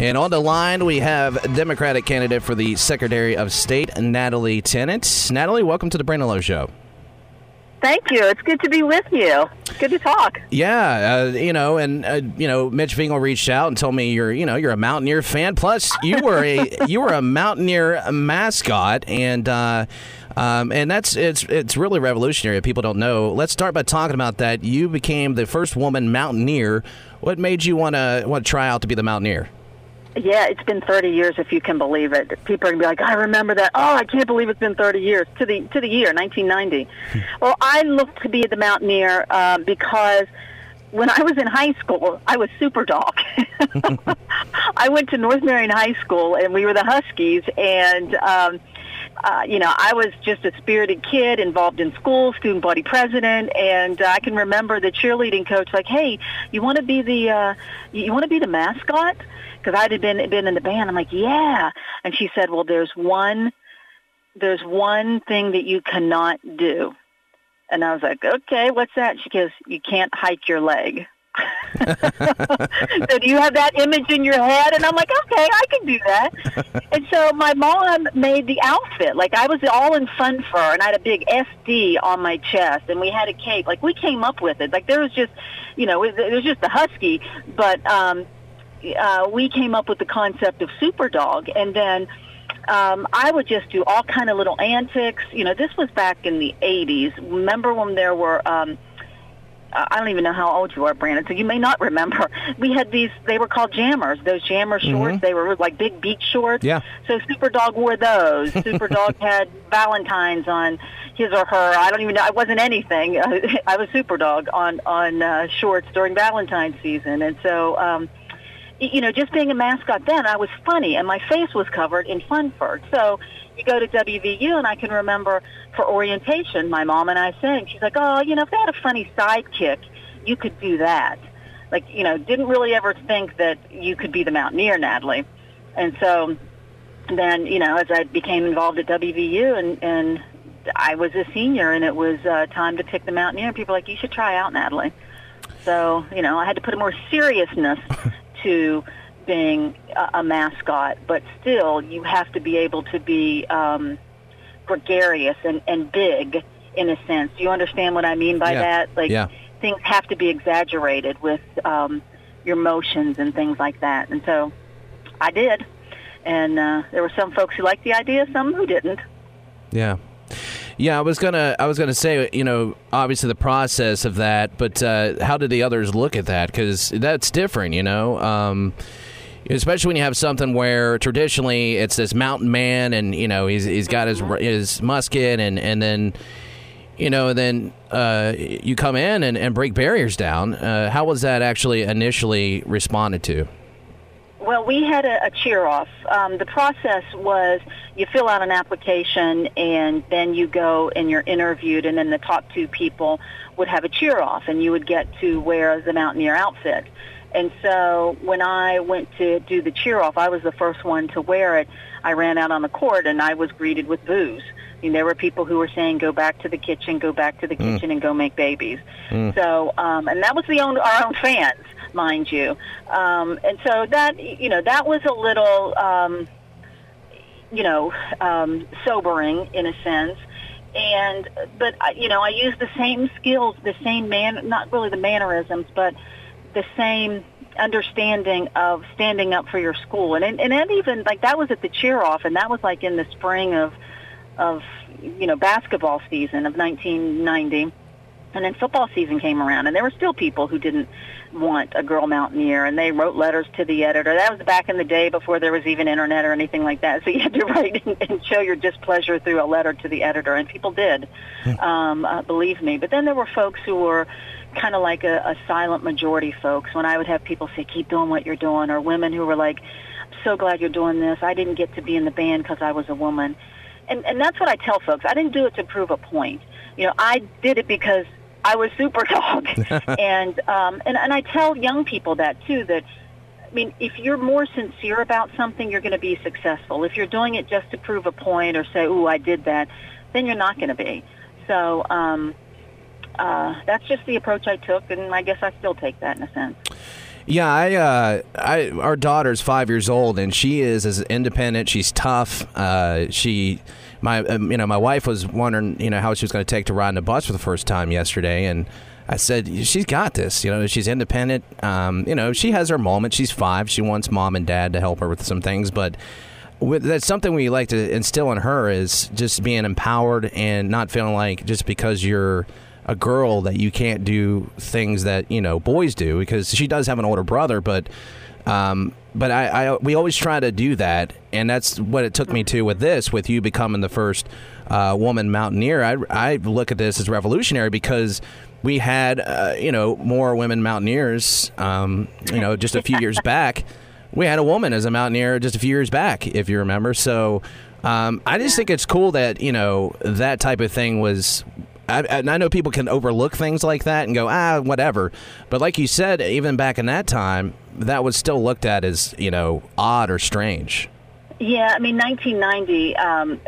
And on the line, we have Democratic candidate for the Secretary of State, Natalie Tennant. Natalie, welcome to the Brandon Show. Thank you. It's good to be with you. Good to talk. Yeah, uh, you know, and uh, you know, Mitch Fingal reached out and told me you're, you know, you're a Mountaineer fan. Plus, you were a you were a Mountaineer mascot, and uh, um, and that's it's it's really revolutionary. If people don't know, let's start by talking about that. You became the first woman Mountaineer. What made you want to want to try out to be the Mountaineer? Yeah, it's been 30 years, if you can believe it. People are gonna be like, "I remember that." Oh, I can't believe it's been 30 years to the to the year 1990. well, I look to be the Mountaineer uh, because when I was in high school, I was super dog. I went to North Marion High School, and we were the Huskies, and. Um, uh, you know, I was just a spirited kid involved in school, student body president, and uh, I can remember the cheerleading coach like, "Hey, you want to be the uh, you want to be the mascot?" Because I had been been in the band. I'm like, "Yeah," and she said, "Well, there's one there's one thing that you cannot do," and I was like, "Okay, what's that?" She goes, "You can't hike your leg." so do you have that image in your head? And I'm like, okay, I can do that. and so my mom made the outfit. Like I was all in fun fur, and I had a big SD on my chest, and we had a cape. Like we came up with it. Like there was just, you know, it, it was just the husky, but um, uh, we came up with the concept of super dog, and then. Um, I would just do all kind of little antics. You know, this was back in the 80s. Remember when there were um, I don't even know how old you are, Brandon, so you may not remember. We had these, they were called jammers, those jammer shorts. Mhm. They were like big beach shorts. Yeah. So Superdog wore those. Superdog had Valentine's on his or her. I don't even know. I wasn't anything. I was Superdog on, on uh, shorts during Valentine's season. And so, um, you know, just being a mascot then, I was funny, and my face was covered in fun fur. So you go to WVU, and I can remember for orientation, my mom and I saying, she's like, oh, you know, if they had a funny sidekick, you could do that. Like, you know, didn't really ever think that you could be the Mountaineer, Natalie. And so then, you know, as I became involved at WVU and, and I was a senior and it was uh, time to pick the Mountaineer, and people were like, you should try out, Natalie. So, you know, I had to put a more seriousness to being a, a mascot, but still, you have to be able to be um, gregarious and, and big in a sense. Do you understand what I mean by Yeah. that? Like Yeah. things have to be exaggerated with um, your motions and things like that. And so I did. And uh, there were some folks who liked the idea, some who didn't. Yeah. Yeah, I was gonna, I was gonna say, you know, obviously the process of that, but uh, how did the others look at that? Because that's different, you know. Um, especially when you have something where traditionally it's this mountain man, and you know he's he's got his his musket, and and then you know then uh, you come in and, and break barriers down. Uh, how was that actually initially responded to? Well, we had a, a cheer off. Um, the process was you fill out an application and then you go and you're interviewed, and then the top two people would have a cheer off, and you would get to wear the Mountaineer outfit. And so when I went to do the cheer off, I was the first one to wear it. I ran out on the court and I was greeted with boos. I mean, there were people who were saying, "Go back to the kitchen, go back to the kitchen, and go make babies." So, um, and that was the own our own fans, mind you. Um, and so that you know that was a little, um, you know, um, sobering in a sense. And but I- you know, I used the same skills, the same man, not really the mannerisms, but the same understanding of standing up for your school. And and, and that even like that was at the cheer off, and that was like in the spring of of you know basketball season of 1990. And then football season came around, and there were still people who didn't want a girl mountaineer, and they wrote letters to the editor. That was back in the day before there was even internet or anything like that. So you had to write and, and show your displeasure through a letter to the editor, and people did, um, uh, believe me. But then there were folks who were kind of like a, a silent majority folks. When I would have people say, "Keep doing what you're doing," or women who were like, "I'm so glad you're doing this. I didn't get to be in the band because I was a woman." And and that's what I tell folks. I didn't do it to prove a point. You know, I did it because I was super dog. and um and and I tell young people that too that I mean, if you're more sincere about something, you're going to be successful. If you're doing it just to prove a point or say, "Ooh, I did that," then you're not going to be. So, um uh that's just the approach I took and I guess I still take that in a sense. Yeah, I, uh, I, our daughter's five years old, and she is as independent. She's tough. Uh, she, my, um, you know, my wife was wondering, you know, how she was going to take to riding a bus for the first time yesterday, and I said, she's got this. You know, she's independent. Um, you know, she has her moments. She's five. She wants mom and dad to help her with some things, but that's something we like to instill in her is just being empowered and not feeling like just because you're a girl that you can't do things that you know boys do because she does have an older brother, but um, but I, I we always try to do that, and that's what it took me to with this, with you becoming the first uh, woman mountaineer. I I look at this as revolutionary because we had uh, you know more women mountaineers, um, you know, just a few years back. We had a woman as a mountaineer just a few years back, if you remember. So um, I just think it's cool that you know that type of thing was I, I know people can overlook things like that and go, ah, whatever. But like you said, even back in that time, that was still looked at as, you know, odd or strange. Yeah, I mean, 1990, um,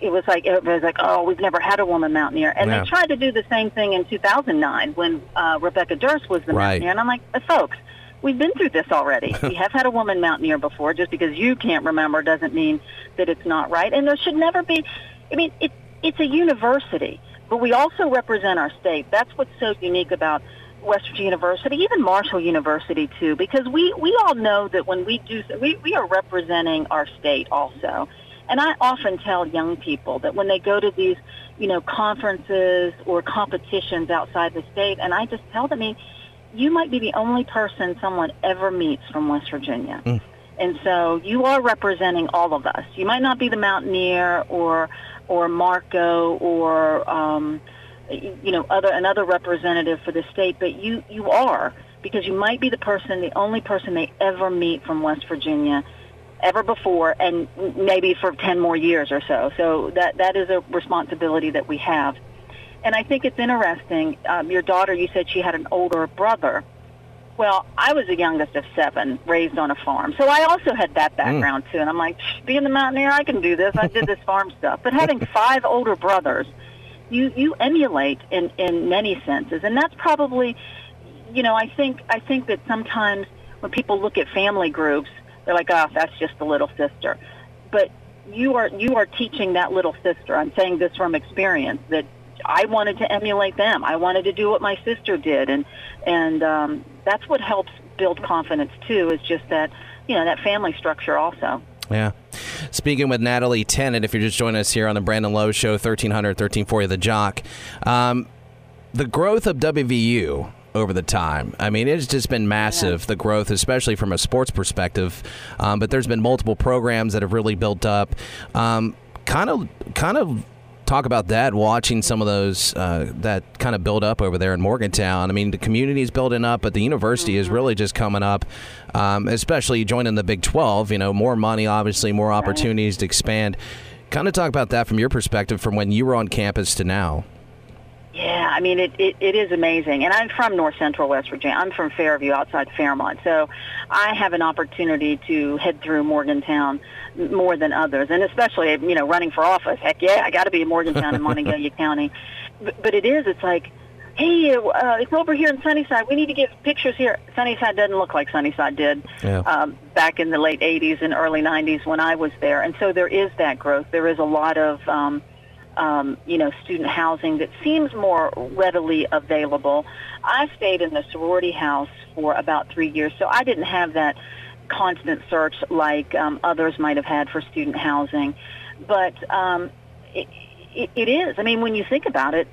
it was like it was like, oh, we've never had a woman mountaineer, and yeah. they tried to do the same thing in 2009 when uh, Rebecca Durst was the right. mountaineer, and I'm like, uh, folks, we've been through this already. we have had a woman mountaineer before. Just because you can't remember doesn't mean that it's not right, and there should never be. I mean, it, it's a university. But we also represent our state. That's what's so unique about West Virginia University, even Marshall University too, because we, we all know that when we do, we, we are representing our state also. And I often tell young people that when they go to these, you know, conferences or competitions outside the state, and I just tell them, I mean, you might be the only person someone ever meets from West Virginia. Mm. And so you are representing all of us. You might not be the mountaineer or or Marco or um, you know other another representative for the state, but you you are because you might be the person, the only person they ever meet from West Virginia ever before, and maybe for ten more years or so. So that that is a responsibility that we have. And I think it's interesting. Um, your daughter, you said she had an older brother. Well, I was the youngest of seven, raised on a farm. So I also had that hmm. background mm. too. And I'm like, being the mountaineer, I can do this. I did this farm stuff. But having five older brothers, you you emulate in in many senses, and that's probably, you know, I think I think that sometimes when people look at family groups, they're like, oh, that's just the little sister. But you are you are teaching that little sister. I'm saying this from experience that I wanted to emulate them. I wanted to do what my sister did, and and um, that's what helps build confidence too. Is just that you know that family structure also. Yeah. Speaking with Natalie Tennant, if you're just joining us here on the Brandon Lowe Show, 1300, 1340 The Jock. Um, the growth of WVU over the time. I mean, it's just been massive, yeah. the growth, especially from a sports perspective. Um, but there's been multiple programs that have really built up. Um, kind of, kind of talk about that. Watching some of those uh, that kind of build up over there in Morgantown. I mean, the community is building up, but the university mm-hmm. is really just coming up. Um, especially joining the Big Twelve. You know, more money, obviously, more opportunities right. to expand. Kind of talk about that from your perspective, from when you were on campus to now. Yeah, I mean, it, it, it is amazing. And I'm from North Central West Virginia. I'm from Fairview outside Fairmont. So I have an opportunity to head through Morgantown more than others. And especially, you know, running for office. Heck yeah, I got to be in Morgantown in Monongalia County. But, but it is, it's like, hey, uh, it's over here in Sunnyside. We need to get pictures here. Sunnyside doesn't look like Sunnyside did yeah. um, back in the late 80s and early 90s when I was there. And so there is that growth. There is a lot of... Um, um, you know, student housing that seems more readily available. I stayed in the sorority house for about three years, so I didn't have that constant search like um, others might have had for student housing. But um, it, it, it is. I mean, when you think about it,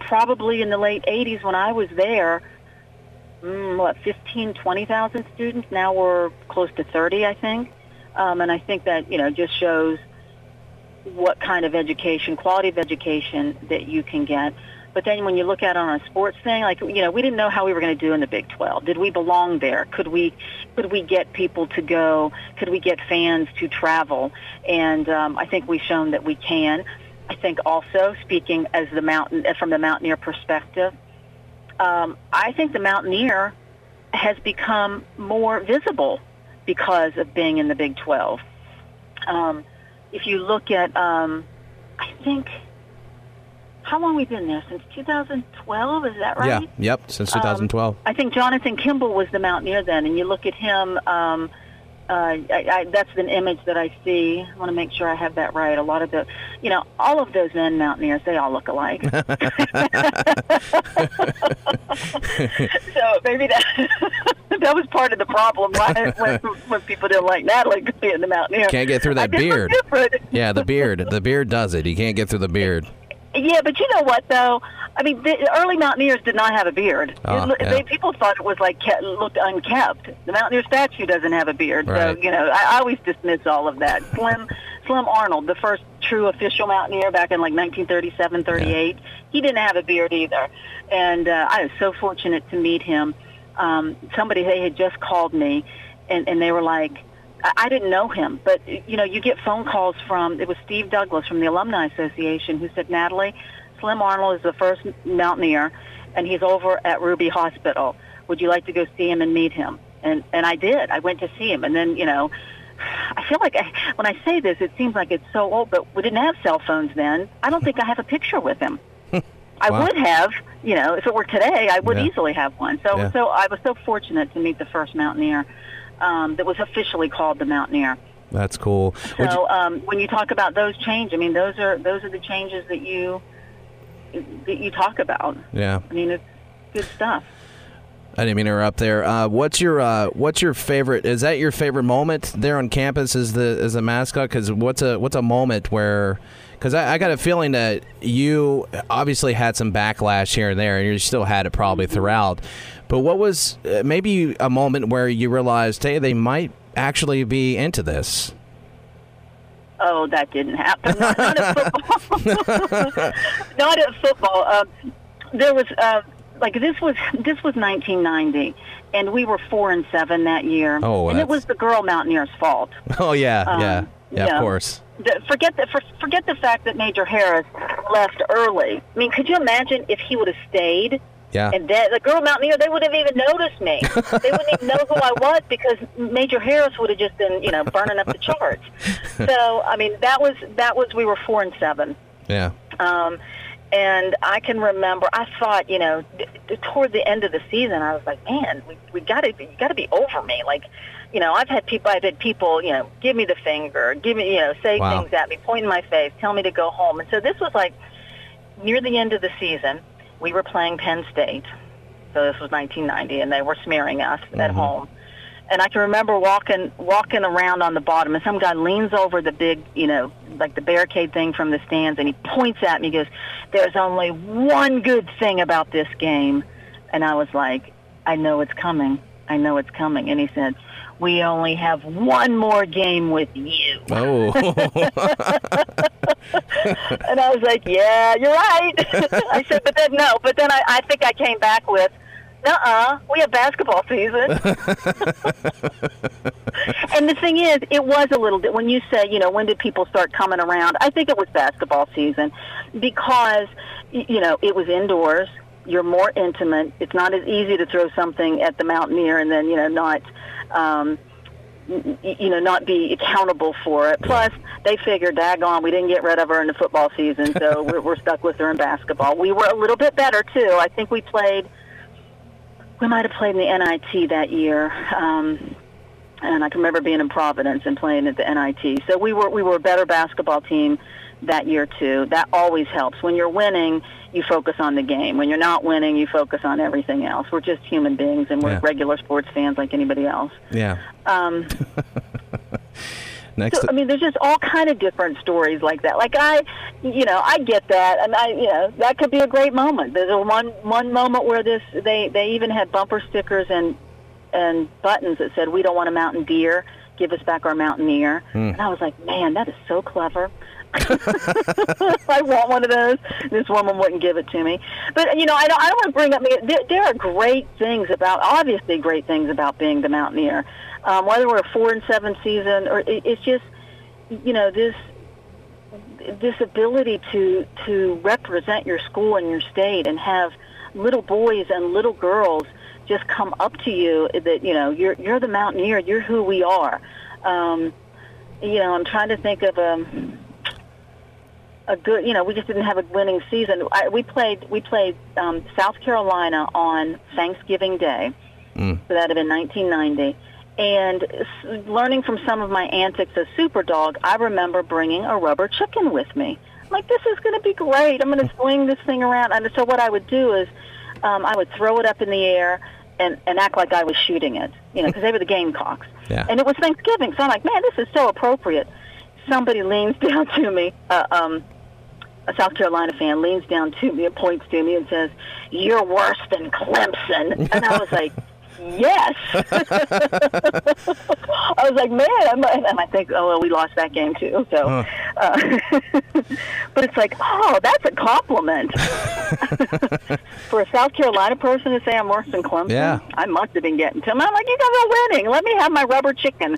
probably in the late 80s when I was there, mm, what, 15, 20,000 students. Now we're close to 30, I think. Um, and I think that, you know, just shows – what kind of education, quality of education that you can get. But then when you look at it on a sports thing, like you know, we didn't know how we were going to do in the Big 12. Did we belong there? Could we could we get people to go? Could we get fans to travel? And um, I think we've shown that we can. I think also speaking as the mountain from the mountaineer perspective, um, I think the mountaineer has become more visible because of being in the Big 12. Um, if you look at, um, I think how long we've been there since 2012? Is that right? Yeah. Yep. Since 2012. Um, I think Jonathan Kimball was the mountaineer then, and you look at him. Um, uh, I, I, that's an image that I see. I want to make sure I have that right. A lot of the, you know, all of those men mountaineers, they all look alike. so maybe that that was part of the problem. When, when people didn't like Natalie being the mountaineer? Can't get through that beard. yeah, the beard. The beard does it. You can't get through the beard. Yeah, but you know what though? I mean, the early mountaineers did not have a beard. Oh, it, yeah. they, people thought it was like kept, looked unkept. The mountaineer statue doesn't have a beard, Right. so you know I, I always dismiss all of that. Slim Slim Arnold, the first true official mountaineer back in like 1937, 38, he didn't have a beard either, and uh, I was so fortunate to meet him. Um, somebody they had just called me, and, and they were like. I didn't know him, but you know, you get phone calls from it was Steve Douglas from the Alumni Association who said, "Natalie, Slim Arnold is the first mountaineer, and he's over at Ruby Hospital. Would you like to go see him and meet him?" And and I did. I went to see him, and then you know, I feel like I, when I say this, it seems like it's so old, but we didn't have cell phones then. I don't think I have a picture with him. I Wow. would have, you know, if it were today, I would Yeah. easily have one. So Yeah. so I was so fortunate to meet the first mountaineer um, that was officially called the mountaineer. That's cool. Would you- So um, when you talk about those changes, I mean, those are those are the changes that you that you talk about. yeah. I mean, it's good stuff. I didn't mean to interrupt there. Uh, what's your uh, What's your favorite? Is that your favorite moment there on campus? As the as a mascot? Because what's a What's a moment where? Because I, I got a feeling that you obviously had some backlash here and there, and you still had it probably throughout. But what was uh, maybe a moment where you realized, hey, they might actually be into this? Oh, that didn't happen. Not, not at football. not at football. Um, there was uh, like this was this was 1990, and we were four and seven that year. Oh, and it was the girl mountaineers' fault. Oh yeah, Um, yeah, yeah, yeah. Of course. Forget the for, forget the fact that Major Harris left early. I mean, could you imagine if he would have stayed? Yeah. And that, the girl mountaineer, they wouldn't have even noticed me. they wouldn't even know who I was because Major Harris would have just been, you know, burning up the charts. So, I mean, that was that was we were four and seven. yeah. Um, and I can remember, I thought, you know, d- d- toward the end of the season, I was like, man, we we got to got to be over me. Like, you know, I've had people, I've had people, you know, give me the finger, give me, you know, say Wow. things at me, point in my face, tell me to go home. And so this was like near the end of the season. We were playing Penn State, so this was 1990, and they were smearing us at Mhm. home. And I can remember walking walking around on the bottom, and some guy leans over the big, you know, like the barricade thing from the stands, and he points at me. He goes, "There's only one good thing about this game," and I was like, "I know it's coming. I know it's coming." And he said, "We only have one more game with you." Oh. And I was like, "Yeah, you're right." I said, "But then no." But then I, I think I came back with, "Uh-uh, we have basketball season." and the thing is, it was a little bit when you say, you know, when did people start coming around? I think it was basketball season because, you know, it was indoors. You're more intimate. It's not as easy to throw something at the Mountaineer and then, you know, not. Um, you know, not be accountable for it. Plus, they figured, daggone, we didn't get rid of her in the football season, so we're, we're stuck with her in basketball. We were a little bit better too. I think we played. We might have played in the NIT that year, um, and I can remember being in Providence and playing at the NIT. So we were we were a better basketball team that year too. That always helps. When you're winning, you focus on the game. When you're not winning, you focus on everything else. We're just human beings, and we're Yeah. regular sports fans like anybody else. yeah. Um, Next. so, I mean, there's just all kind of different stories like that. Like I, you know, I get that, and I, you know, that could be a great moment. There's a one one moment where this they they even had bumper stickers and and buttons that said, "We don't want a mountain deer. Give us back our mountaineer." And I was like, man, that is so clever. I want one of those. This woman wouldn't give it to me. But you know, I don't. I don't want to bring up. There, there are great things about, obviously, great things about being the mountaineer. Um, whether we're a four and seven season, or it, it's just, you know, this this ability to to represent your school and your state and have little boys and little girls just come up to you that you know you're you're the mountaineer you're who we are um you know i'm trying to think of um a good, you know, we just didn't have a winning season. I, we played we played um, South Carolina on Thanksgiving Day, Mm. so that had been 1990. And s- learning from some of my antics as Superdog, I remember bringing a rubber chicken with me. I'm like, this is going to be great. I'm going to swing this thing around. And so what I would do is, um, I would throw it up in the air and, and act like I was shooting it, you know, because they were the Gamecocks. Yeah. And it was Thanksgiving, so I'm like, man, this is so appropriate. Somebody leans down to me, uh, um, a South Carolina fan leans down to me and points to me and says, "You're worse than Clemson." And I was like, "Yes." I was like, "Man," I'm, and I think, "Oh well, we lost that game too." So, uh, but it's like, "Oh, that's a compliment." For a South Carolina person to say I'm worse than Clemson, Yeah. I must have been getting to him. I'm like, "You guys are winning. Let me have my rubber chicken."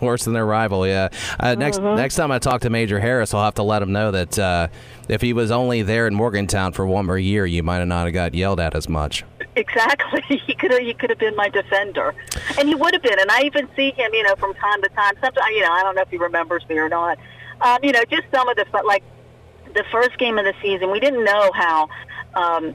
Worse than their rival, yeah. Uh, next Mm-hmm. next time I talk to Major Harris, I'll have to let him know that uh, if he was only there in Morgantown for one more year, you might have not have got yelled at as much. Exactly. He could have he could have been my defender, and he would have been. And I even see him, you know, from time to time. Sometimes, you know, I don't know if he remembers me or not. Um, you know, just some of the like the first game of the season. We didn't know how. Um,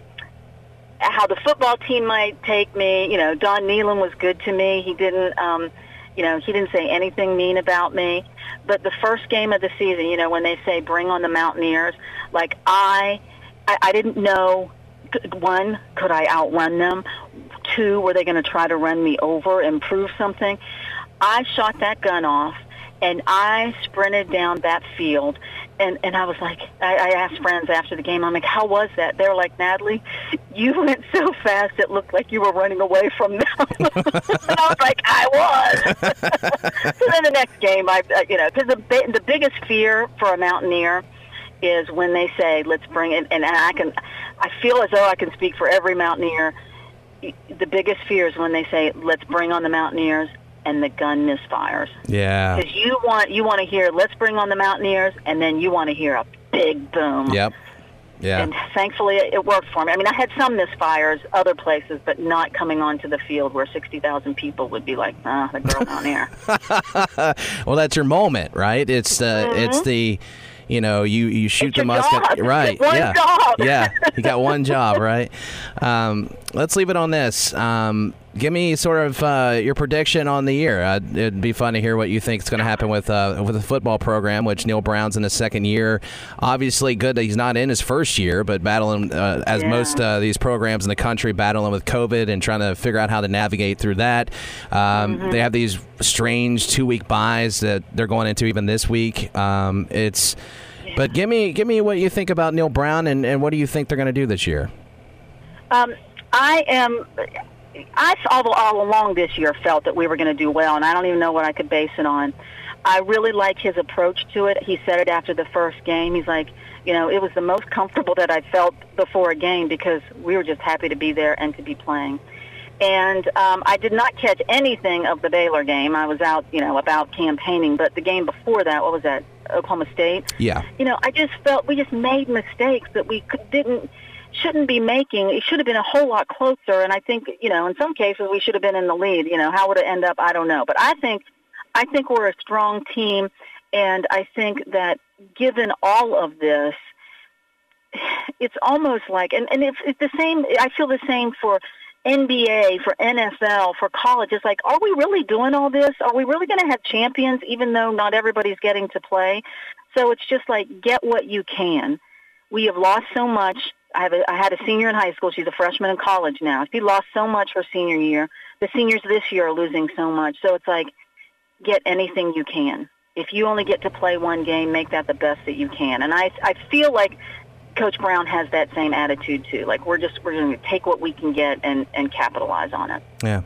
how the football team might take me. You know, Don Nehlen was good to me. He didn't, um, you know, he didn't say anything mean about me. But the first game of the season, you know, when they say bring on the Mountaineers, like I, I, I didn't know. One, could I outrun them? Two, were they going to try to run me over and prove something? I shot that gun off and I sprinted down that field and and I was like I, I asked friends after the game, I'm like, How was that? They're like, Natalie, you went so fast it looked like you were running away from them and I was like, I was So then the next game I you know, because the the biggest fear for a mountaineer is when they say, "Let's bring it," and, and I can, I feel as though I can speak for every mountaineer. The biggest fear is when they say, "Let's bring on the mountaineers," and the gun misfires. Yeah. Because you want you want to hear, "Let's bring on the mountaineers," and then you want to hear a big boom. Yep. Yeah. And thankfully, it worked for me. I mean, I had some misfires other places, but not coming onto the field where sixty thousand people would be like, "Ah, the girl down there." well, that's your moment, right? It's the it's the you know you you shoot. It's the musket. right. One yeah. job. yeah. You got one job right? Um, let's leave it on this um, give me sort of uh, your prediction on the year uh, it'd be fun to hear what you think is going to happen with uh, with the football program which Neal Brown's in his second year obviously good that he's not in his first year but battling uh, as Yeah. most uh, these programs in the country battling with COVID and trying to figure out how to navigate through that um, Mm-hmm. they have these strange two week byes that they're going into even this week um, it's but give me give me what you think about Neal Brown and, and what do you think they're going to do this year? Um, I am. I all, all along this year felt that we were going to do well, and I don't even know what I could base it on. I really like his approach to it. He said it after the first game. He's like, you know, it was the most comfortable that I felt before a game because we were just happy to be there and to be playing. And um, I did not catch anything of the Baylor game. I was out, you know, about campaigning. But the game before that, what was that? Oklahoma State Yeah, you know, I just felt we just made mistakes that we could, didn't shouldn't be making. It should have been a whole lot closer. And I think, you know, in some cases we should have been in the lead. You know, how would it end up? I don't know. But I think, I think we're a strong team, and I think that given all of this, it's almost like, and, and it's, it's the same. I feel the same for NBA, for NFL, for college. It's like, are we really doing all this? Are we really going to have champions, even though not everybody's getting to play? So it's just like, get what you can. We have lost so much. I have a, I had a senior in high school. She's a freshman in college now. She lost so much her senior year. The seniors this year are losing so much. So it's like, get anything you can. If you only get to play one game, make that the best that you can. And I, I feel like Coach Brown has that same attitude too. Like we're just we're going to take what we can get and and capitalize on it. yeah.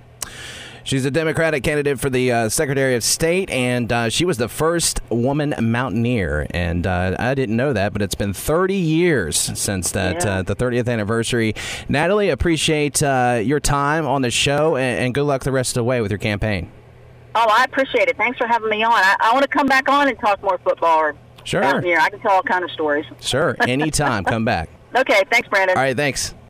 She's a Democratic candidate for the uh, Secretary of State, and uh, she was the first woman mountaineer. And uh, I didn't know that, but it's been 30 years since that Yeah. uh, the 30th anniversary. Natalie, appreciate uh, your time on the show, and, and good luck the rest of the way with your campaign. Oh, I appreciate it. Thanks for having me on. I, I want to come back on and talk more football or Sure, Mountaineer. I can tell all kind of stories. sure, anytime, come back. Okay, thanks, Brandon. All right, thanks.